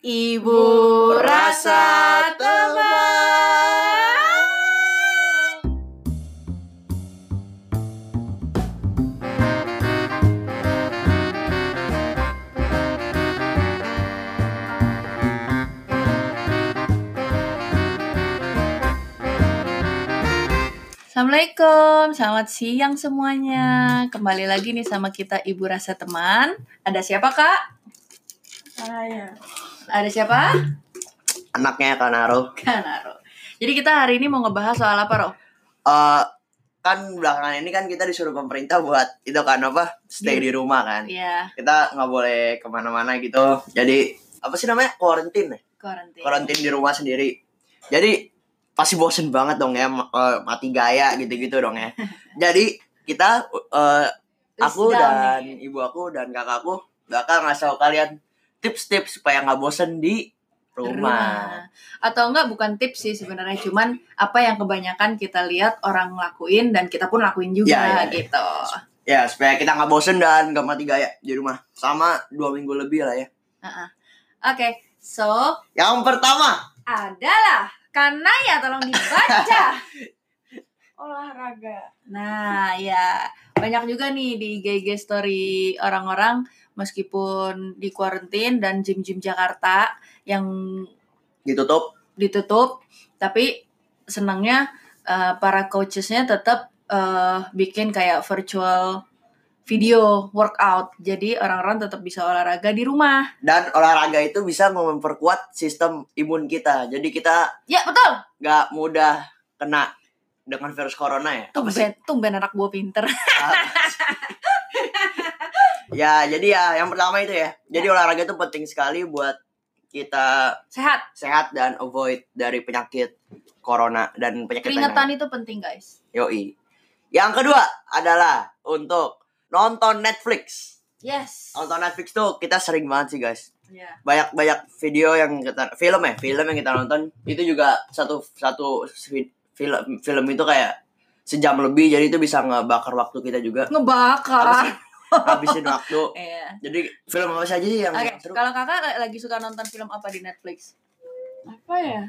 Ibu rasa teman. Assalamualaikum, selamat siang semuanya. Kembali lagi nih sama kita Ibu Rasa Teman. Ada siapa kak? Saya. Ada siapa? anaknya Kanaro. Kanaro. Jadi kita hari ini mau ngebahas soal apa, Roh? Eh kan belakangan ini kan kita disuruh pemerintah buat itu kan apa stay di rumah kan. Iya, Kita nggak boleh ke mana-mana gitu. Jadi apa sih namanya quarantine ya? karantina. Quarantine di rumah sendiri. Jadi pasti bosen banget dong ya eh, mati gaya gitu-gitu dong ya. Jadi kita eh, aku dan ibu aku dan kakakku bakal ngasih kalian tips-tips supaya nggak bosen di rumah. Atau enggak bukan tips sih sebenarnya, cuman apa yang kebanyakan kita lihat orang lakuin dan kita pun lakuin juga Iya, iya, iya. gitu. Ya supaya kita nggak bosen dan nggak mati gaya di rumah. Sama dua minggu lebih lah ya. Heeh. Oke, so Yang pertama, adalah karena ya tolong dibaca. Olahraga. Nah, ya banyak juga nih di IG story orang-orang meskipun di quarantine dan gym-gym Jakarta yang ditutup. ditutup, tapi senangnya eh, para coachesnya tetap eh, bikin kayak virtual video workout. Jadi orang-orang tetap bisa olahraga di rumah. Dan olahraga itu bisa memperkuat sistem imun kita. Jadi kita Ya betul. nggak mudah kena dengan virus corona ya. Tumben, tumben anak buah pinter. Sih? ya, jadi ya yang pertama itu ya. Jadi olahraga itu penting sekali buat kita Sehat. sehat dan avoid dari penyakit corona dan penyakit Keringetan itu penting guys. Yoi. Yang kedua adalah untuk nonton Netflix. Yes. Nonton Netflix tuh kita sering banget sih guys. Ya. banyak banyak video yang kita film ya film yang kita nonton itu juga satu satu film film itu kayak sejam lebih jadi itu bisa ngebakar waktu kita juga Ngebakar. habisin waktu Iya. jadi film apa saja sih yang Oke, seru kalau kakak lagi suka nonton film apa di Netflix? Apa ya?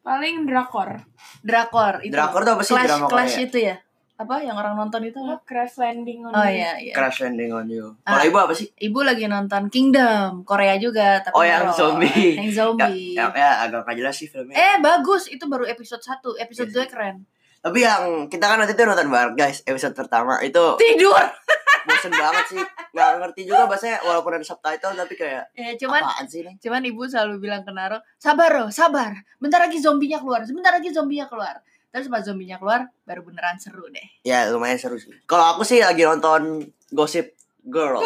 Paling drakor. Drakor itu. Drakor tuh apa sih Clash, drama Clash Korea? itu ya? Apa yang orang nonton itu? Oh, apa? Crash Landing on Oh You. iya iya. Crash Landing on You Ah. kalau ibu apa sih Ibu lagi nonton Kingdom Korea juga tapi Oh, yang zombie. Yang ya, zombie. ya, ya agak nggak jelas sih filmnya Eh bagus itu baru episode 1 Episode Iya 2 keren tapi yang kita kan waktu itu nonton bareng guys episode pertama itu Tidur bosen banget sih nggak ngerti juga bahasanya walaupun ada subtitle tapi kayak ya, Cuman apaan sih ini Cuman ibu selalu bilang ke Naro Sabar loh sabar Bentar lagi zombinya keluar Sebentar lagi zombinya keluar Terus pas zombinya keluar Baru beneran seru deh Ya lumayan seru sih. Kalau aku sih lagi nonton Gossip Girl.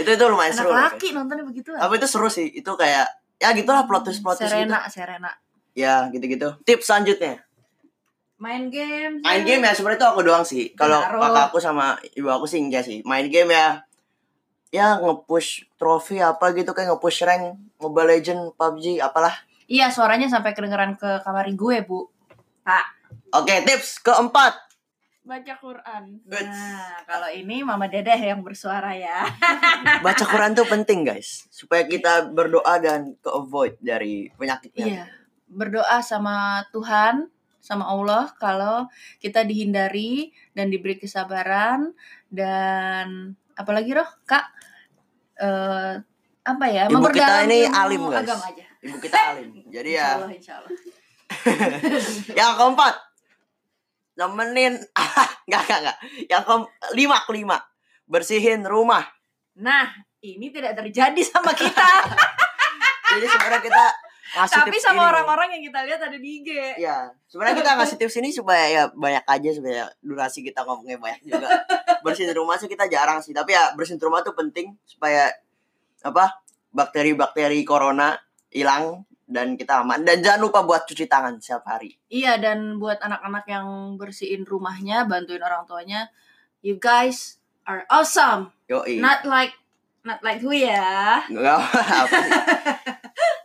itu itu lumayan Anak seru. laki nontonnya begitu Tapi itu seru sih. Itu kayak ya gitulah plot twist plot twist gitu. Serena Serena Ya gitu-gitu. Tips selanjutnya. Main game Main game ya sebenarnya itu aku doang sih. Kalau kakak aku sama ibu aku sih enggak sih. Main game ya ya nge-push trofi apa gitu kayak nge-push rank Mobile Legend, PUBG, apalah. Iya suaranya sampai kedengeran ke kamar gue bu Pak Oke, tips keempat. Baca Quran. Nah kalau ini Mama Dedeh yang bersuara ya Baca Quran tuh penting, guys. Supaya kita berdoa dan ke avoid dari penyakitnya. Iya berdoa sama Tuhan sama Allah kalau kita dihindari dan diberi kesabaran dan apalagi roh kak eh apa ya Ibu kita memperdalam ini alim, guys. agama aja Ibu kita alim. Jadi Insya ya Allah, insya Allah. yang keempat. Nemenin. Nggak nggak nggak. Yang ke lima kelima. Bersihin rumah. Nah ini tidak terjadi sama kita. Jadi sebenarnya kita ngasih tapi tips sama ini. orang-orang yang kita lihat ada di IG ya sebenarnya kita ngasih tips ini supaya ya banyak aja supaya durasi kita ngomongnya banyak juga. Bersihin rumah sih kita jarang sih. Tapi ya bersihin rumah tuh penting supaya apa bakteri-bakteri corona hilang dan kita aman. Dan jangan lupa buat cuci tangan setiap hari. Iya dan buat anak-anak yang bersihin rumahnya bantuin orang tuanya you guys are awesome. Yoi. Not like not like who ya? Nggak apa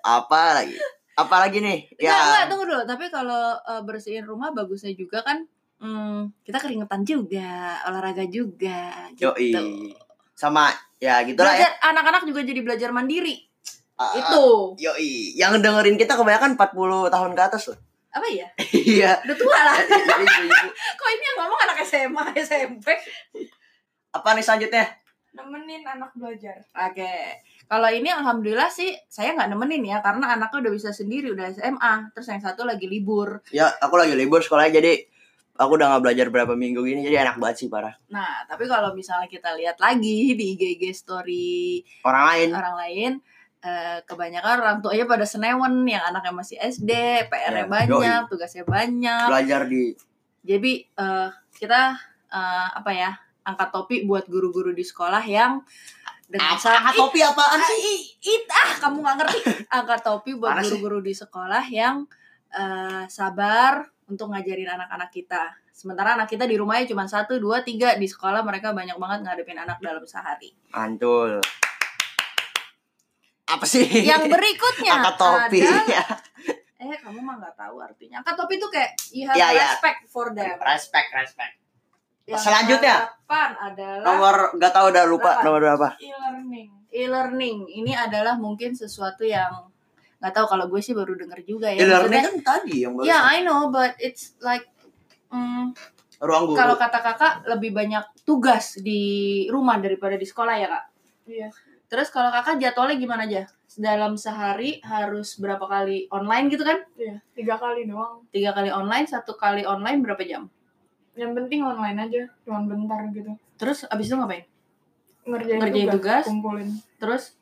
apa lagi? Apa lagi nih? Ya. Enggak, ya enggak, tunggu dulu. Tapi kalau eh, bersihin rumah bagusnya juga kan hmm, kita keringetan juga, olahraga juga gitu. yoi sama ya gitulah ya. Belajar anak-anak juga jadi belajar mandiri. Ah, Itu. Yoi, yang dengerin kita kebanyakan 40 tahun ke atas loh. Apa ya? Iya. Udah tua lah. Jadi ibu-ibu. Kok ini yang ngomong anak SMA, SMP? Apa nih selanjutnya? Nemenin anak belajar. Oke. Kalau ini alhamdulillah sih saya nggak nemenin ya karena anaknya udah bisa sendiri udah SMA. Terus yang satu lagi libur. Ya, aku lagi libur sekolah jadi aku udah nggak belajar berapa minggu gini jadi enak banget sih parah. Nah, tapi kalau misalnya kita lihat lagi di IG story Orang lain orang lain eh, kebanyakan orang tuanya pada senewen yang anaknya masih SD, Ya, PR-nya banyak, tugasnya banyak. belajar di Jadi eh, kita eh, apa ya? angkat topi buat guru-guru di sekolah yang dengan sa- topi apaan Ah, sih? it ah kamu nggak ngerti angkat topi buat guru-guru di sekolah yang eh, sabar untuk ngajarin anak-anak kita sementara anak kita di rumahnya cuma satu dua tiga di sekolah mereka banyak banget ngadepin anak dalam sehari Mantul. Apa sih? yang berikutnya Angkat topi. adalah- eh kamu mah nggak tahu artinya angkat topi itu kayak you have Ya, ya. respect for them respect, respect. Yang Selanjutnya. delapan adalah Nomor gak tahu udah lupa Delapan. nomor berapa. E-learning. e-learning ini adalah mungkin sesuatu yang nggak tahu kalau gue sih baru denger juga ya E-learning Maksudnya- kan tadi yang baru. Ya, I know, but it's like mm, Ruang guru. kalau kata kakak lebih banyak tugas di rumah daripada di sekolah ya kak. Iya. Terus kalau kakak jadwalnya gimana aja? Dalam sehari harus berapa kali online gitu kan? Iya. Tiga kali doang. Tiga kali online, satu kali online berapa jam? Yang penting online aja. Cuman bentar gitu. Terus abis itu ngapain? Ngerjain, Ngerjain tugas. Kumpulin. Terus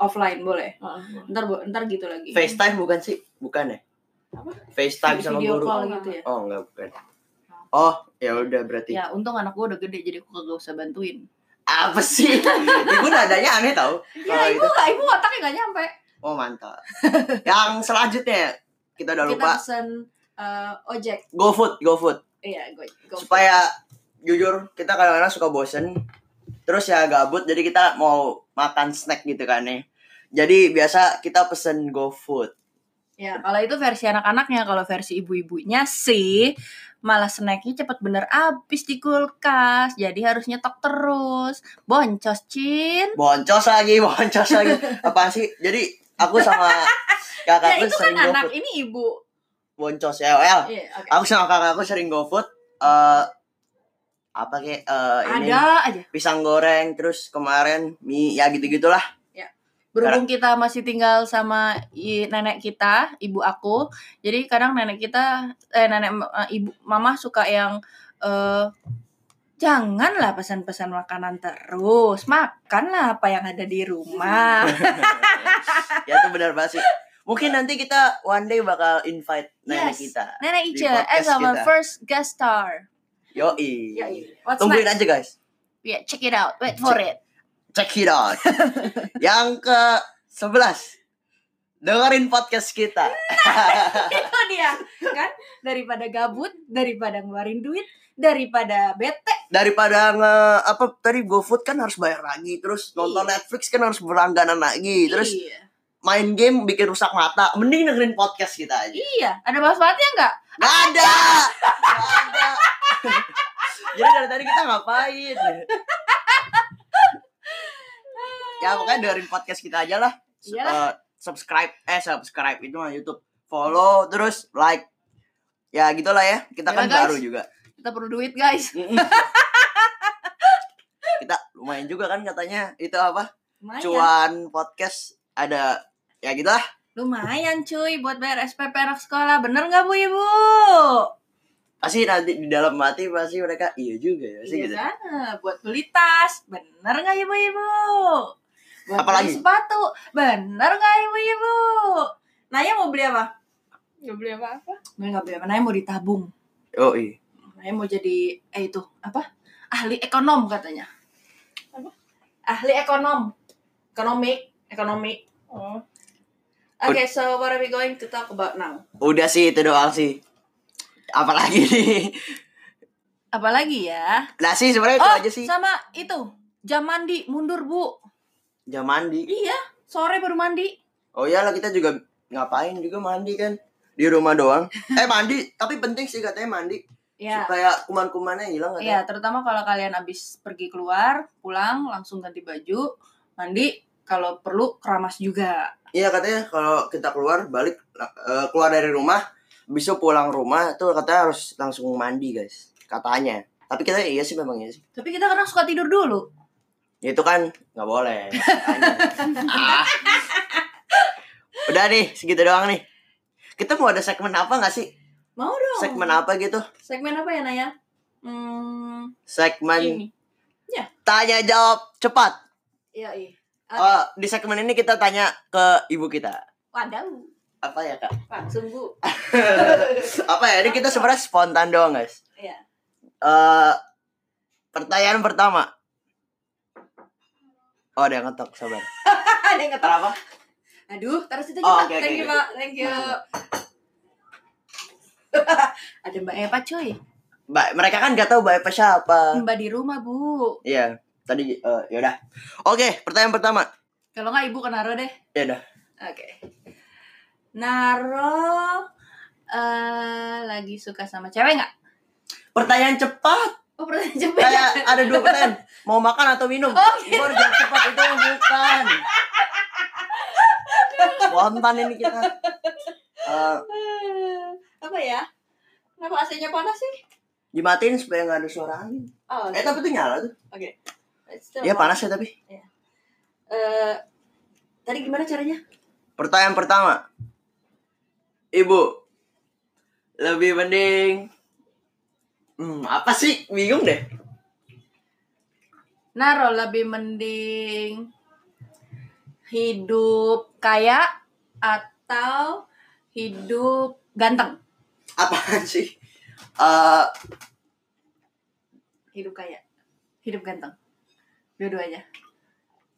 offline boleh? Heeh. Ntar bo- ntar gitu lagi. FaceTime bukan sih? Bukan ya? Apa? FaceTime sama guru. call gitu ya. Oh, enggak bukan. Oh, ya udah berarti. Ya, untung anak gue udah gede jadi aku kagak usah bantuin. Apa sih? Ibu nadanya aneh tau. Ya, ibu gitu. nggak, ibu otaknya nggak nyampe. Oh, mantap. yang selanjutnya kita udah Kita lupa. pesen eh, ojek. GoFood, GoFood. Iya, gue. go. Supaya jujur kita kadang-kadang suka bosen. Terus ya gabut jadi kita mau makan snack gitu kan nih. Jadi biasa kita pesen GoFood. Ya, kalau itu versi anak-anaknya, kalau versi ibu-ibunya sih malah snacknya cepet bener habis di kulkas, jadi harus nyetok terus. Boncos, Cin. Boncos lagi, boncos lagi. Apaan sih? Jadi aku sama Ya kakakku itu kan sering anak, GoFood. ini ibu. Boncos ya, well. Iya, oke. Aku sama kakakku sering GoFood. eh apa kayak eh, ini Ada aja. pisang goreng terus kemarin mie ya gitu-gitulah. Berhubung kita masih tinggal sama i- nenek kita, ibu aku, jadi kadang nenek kita, eh nenek eh, ibu, mama suka yang eh janganlah pesan-pesan makanan terus, makanlah apa yang ada di rumah. ya itu benar banget sih. Mungkin nanti kita one day bakal invite nenek Yes. kita. Nenek Ica as our kita. first guest star. Yoi. What's Tungguin next? aja guys. Yeah, check it out. Wait for it. Check it out. Yang ke 11 dengerin podcast kita. Itu dia, kan? Daripada gabut, daripada ngeluarin duit, daripada bete. Daripada nge apa tadi GoFood kan harus bayar lagi, terus nonton Iya. Netflix kan harus berlangganan lagi, terus iya. main game bikin rusak mata. Mending dengerin podcast kita aja. Iya, ada manfaatnya nggak? Gak ada. Gak ada. Jadi dari tadi kita ngapain? Ya pokoknya dengerin podcast kita aja lah. Eh, subscribe eh subscribe itu mah YouTube. Follow terus like. Ya gitulah ya. Kita kan Iyalah, guys. baru juga. Kita perlu duit, guys. kita lumayan juga kan katanya itu apa? Lumayan. Cuan podcast ada ya gitulah. Lumayan cuy buat bayar SPP anak sekolah. Bener nggak Bu Ibu? Pasti nanti di dalam hati pasti mereka iya juga ya pasti Iya gitu. kan? Buat beli tas. Bener nggak Ibu Ibu? Buat Apalagi? beli sepatu. Bener nggak Ibu Ibu? Naya mau beli apa? Gak beli apa-apa. Naya nggak beli apa? Naya mau ditabung. Oh iya. Naya mau jadi eh itu apa? Ahli ekonom katanya. Apa? Ahli ekonom. Ekonomi. Ekonomi. Oh. Okay, so what are we going to talk about now? Udah sih itu doang sih. Apalagi nih. Apalagi ya? Nah sih sebenarnya itu oh, aja sih. sama itu. Jam mandi mundur, Bu. Jam mandi. Iya, sore baru mandi. Oh iyalah kita juga ngapain juga mandi kan di rumah doang. eh mandi tapi penting sih katanya mandi Ya. supaya kuman-kumannya hilang Iya, terutama kalau kalian habis pergi keluar, pulang langsung ganti baju, mandi, kalau perlu keramas juga. Iya katanya kalau kita keluar balik eh, keluar dari rumah bisa pulang rumah tuh katanya harus langsung mandi guys katanya tapi kita iya sih memang iya sih Tapi kita kadang suka tidur dulu. Ya, itu kan nggak boleh. Ah. udah nih segitu doang nih kita mau ada segmen apa nggak sih Mau dong. segmen apa gitu Segmen apa ya Naya? Hmm, segmen Ini. tanya jawab cepat iya iya. Oh, di segmen ini kita tanya ke ibu kita Wadaw. apa ya kak Langsung bu. apa ya ini kita sebenarnya spontan doang guys Iya. Eh, pertanyaan pertama oh ada yang ngetok sabar Ada yang ngetok. apa Aduh, taruh situ Oh, juga. oke, oke, Thank you, oke. Pak. Thank you. Ada Mbak Eva, cuy. Mbak, mereka kan gak tahu Mbak Eva siapa. Mbak di rumah, Bu. Iya, tadi eh yaudah. Oke, pertanyaan pertama. Kalau nggak Ibu ke Naro deh. Ya udah. Oke. Naro eh lagi suka sama cewek nggak? Pertanyaan cepat. Oh, pertanyaan cepet. Kayak ada dua pertanyaan. Mau makan atau minum? Oh, Ibu harus jawab cepat itu bukan. Spontan ini kita. Eh, Apa ya? Kenapa AC-nya panas sih? dimatiin supaya nggak ada suara angin. Oh, Eh tapi itu nyala tuh. Still Iya on. panas ya tapi. Eh, tadi gimana caranya? Pertanyaan pertama. Ibu, lebih mending Hmm, apa sih? Bingung deh. Naro lebih mending hidup kaya atau hidup ganteng? Apaan sih? Eh, Hidup kaya, hidup ganteng. Dua-duanya.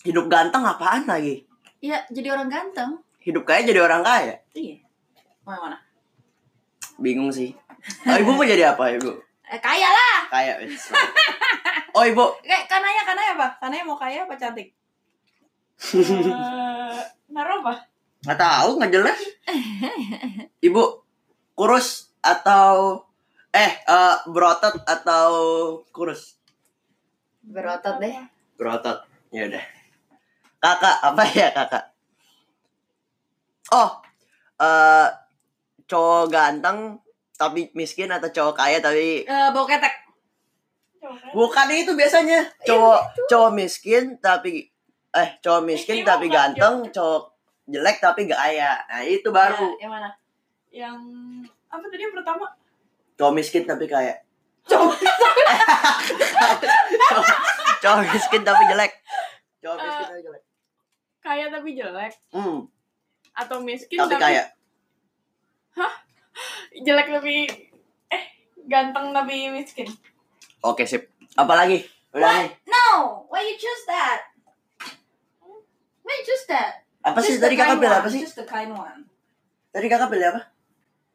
hidup ganteng apaan lagi? Iya, jadi orang ganteng. Hidup kaya jadi orang kaya. Iya. Mau yang mana? Bingung sih. Oh, ibu mau jadi apa, ibu? Eh, kaya lah. Kaya. wes. Oh, ibu. Kayak kananya, kananya apa? Kananya mau kaya apa cantik? Eh, Naro apa? Nggak tahu, nggak jelas. Ibu kurus atau eh eh, berotot atau kurus? Berotot deh. Berotot. Ya udah. Kakak, apa ya kakak? Oh, eh cowok ganteng tapi miskin atau cowok kaya tapi Eh, bau ketek. Bukan itu biasanya. Cowok cowok. miskin tapi eh cowok miskin Ini tapi bukan ganteng cowok jelek tapi gak kaya. Nah itu baru. Ya, yang mana? Yang apa tadi yang pertama? cowok miskin tapi kaya. Cowok, cowok miskin tapi jelek. Cowok Eh, miskin tapi jelek. Kaya tapi jelek. Hmm, atau miskin tapi kaya jelek tapi eh ganteng tapi miskin. oke sip. Apalagi udah nih. No, why you choose that? Why you choose that? apa sih? Tadi kakak pilih apa sih? Just the kind one. tadi kakak pilih apa?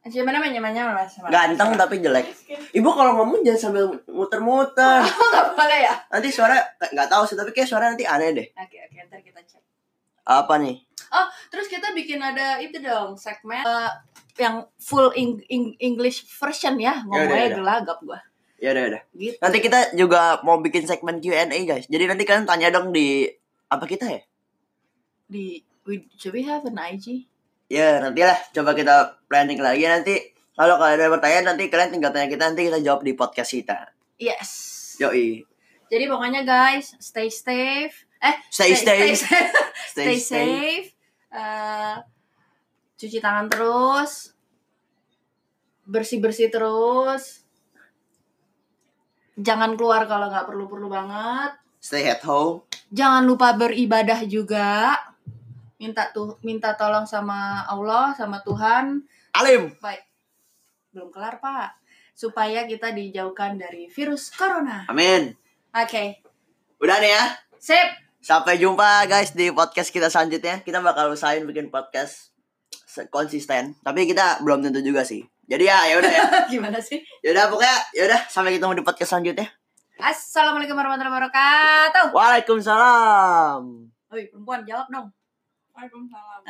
Gimana namanya mas? ganteng tapi jelek. Ibu kalau ngomong jangan sambil muter-muter. Oh, nggak boleh ya? nanti suara nggak tahu sih tapi kayak suara nanti aneh deh. Oke oke, ntar kita cek. apa nih? Terus kita bikin ada itu dong segmen eh, yang full Eng- Eng- English version ya, ngomongnya gelagap gua. ya udah udah Gitu. Nanti kita juga mau bikin segmen Q&A guys. Jadi nanti kalian tanya dong di apa kita ya? Di we, should we have an IG? Ya nantilah coba kita planning lagi nanti. Kalau kalian ada pertanyaan nanti kalian tinggal tanya kita nanti kita jawab di podcast kita. Yes. Yoi. Jadi pokoknya guys, stay safe. Eh, Stay stay stay, stay, stay safe. Eh, cuci tangan terus. Bersih-bersih terus. Jangan keluar kalau nggak perlu-perlu banget. Stay at home. Jangan lupa beribadah juga. Minta tuh minta tolong sama Allah, sama Tuhan. Alim. Baik. Belum kelar, Pak. Supaya kita dijauhkan dari virus corona. Amin. Oke. Udah nih ya. Sip. Sampai jumpa guys di podcast kita selanjutnya. Kita bakal usahain bikin podcast konsisten. Tapi kita belum tentu juga sih. Jadi ya ya udah ya. Gimana sih? Ya udah pokoknya ya udah sampai ketemu di podcast selanjutnya. Assalamualaikum warahmatullahi wabarakatuh. Waalaikumsalam. Oi, perempuan jawab dong. Waalaikumsalam.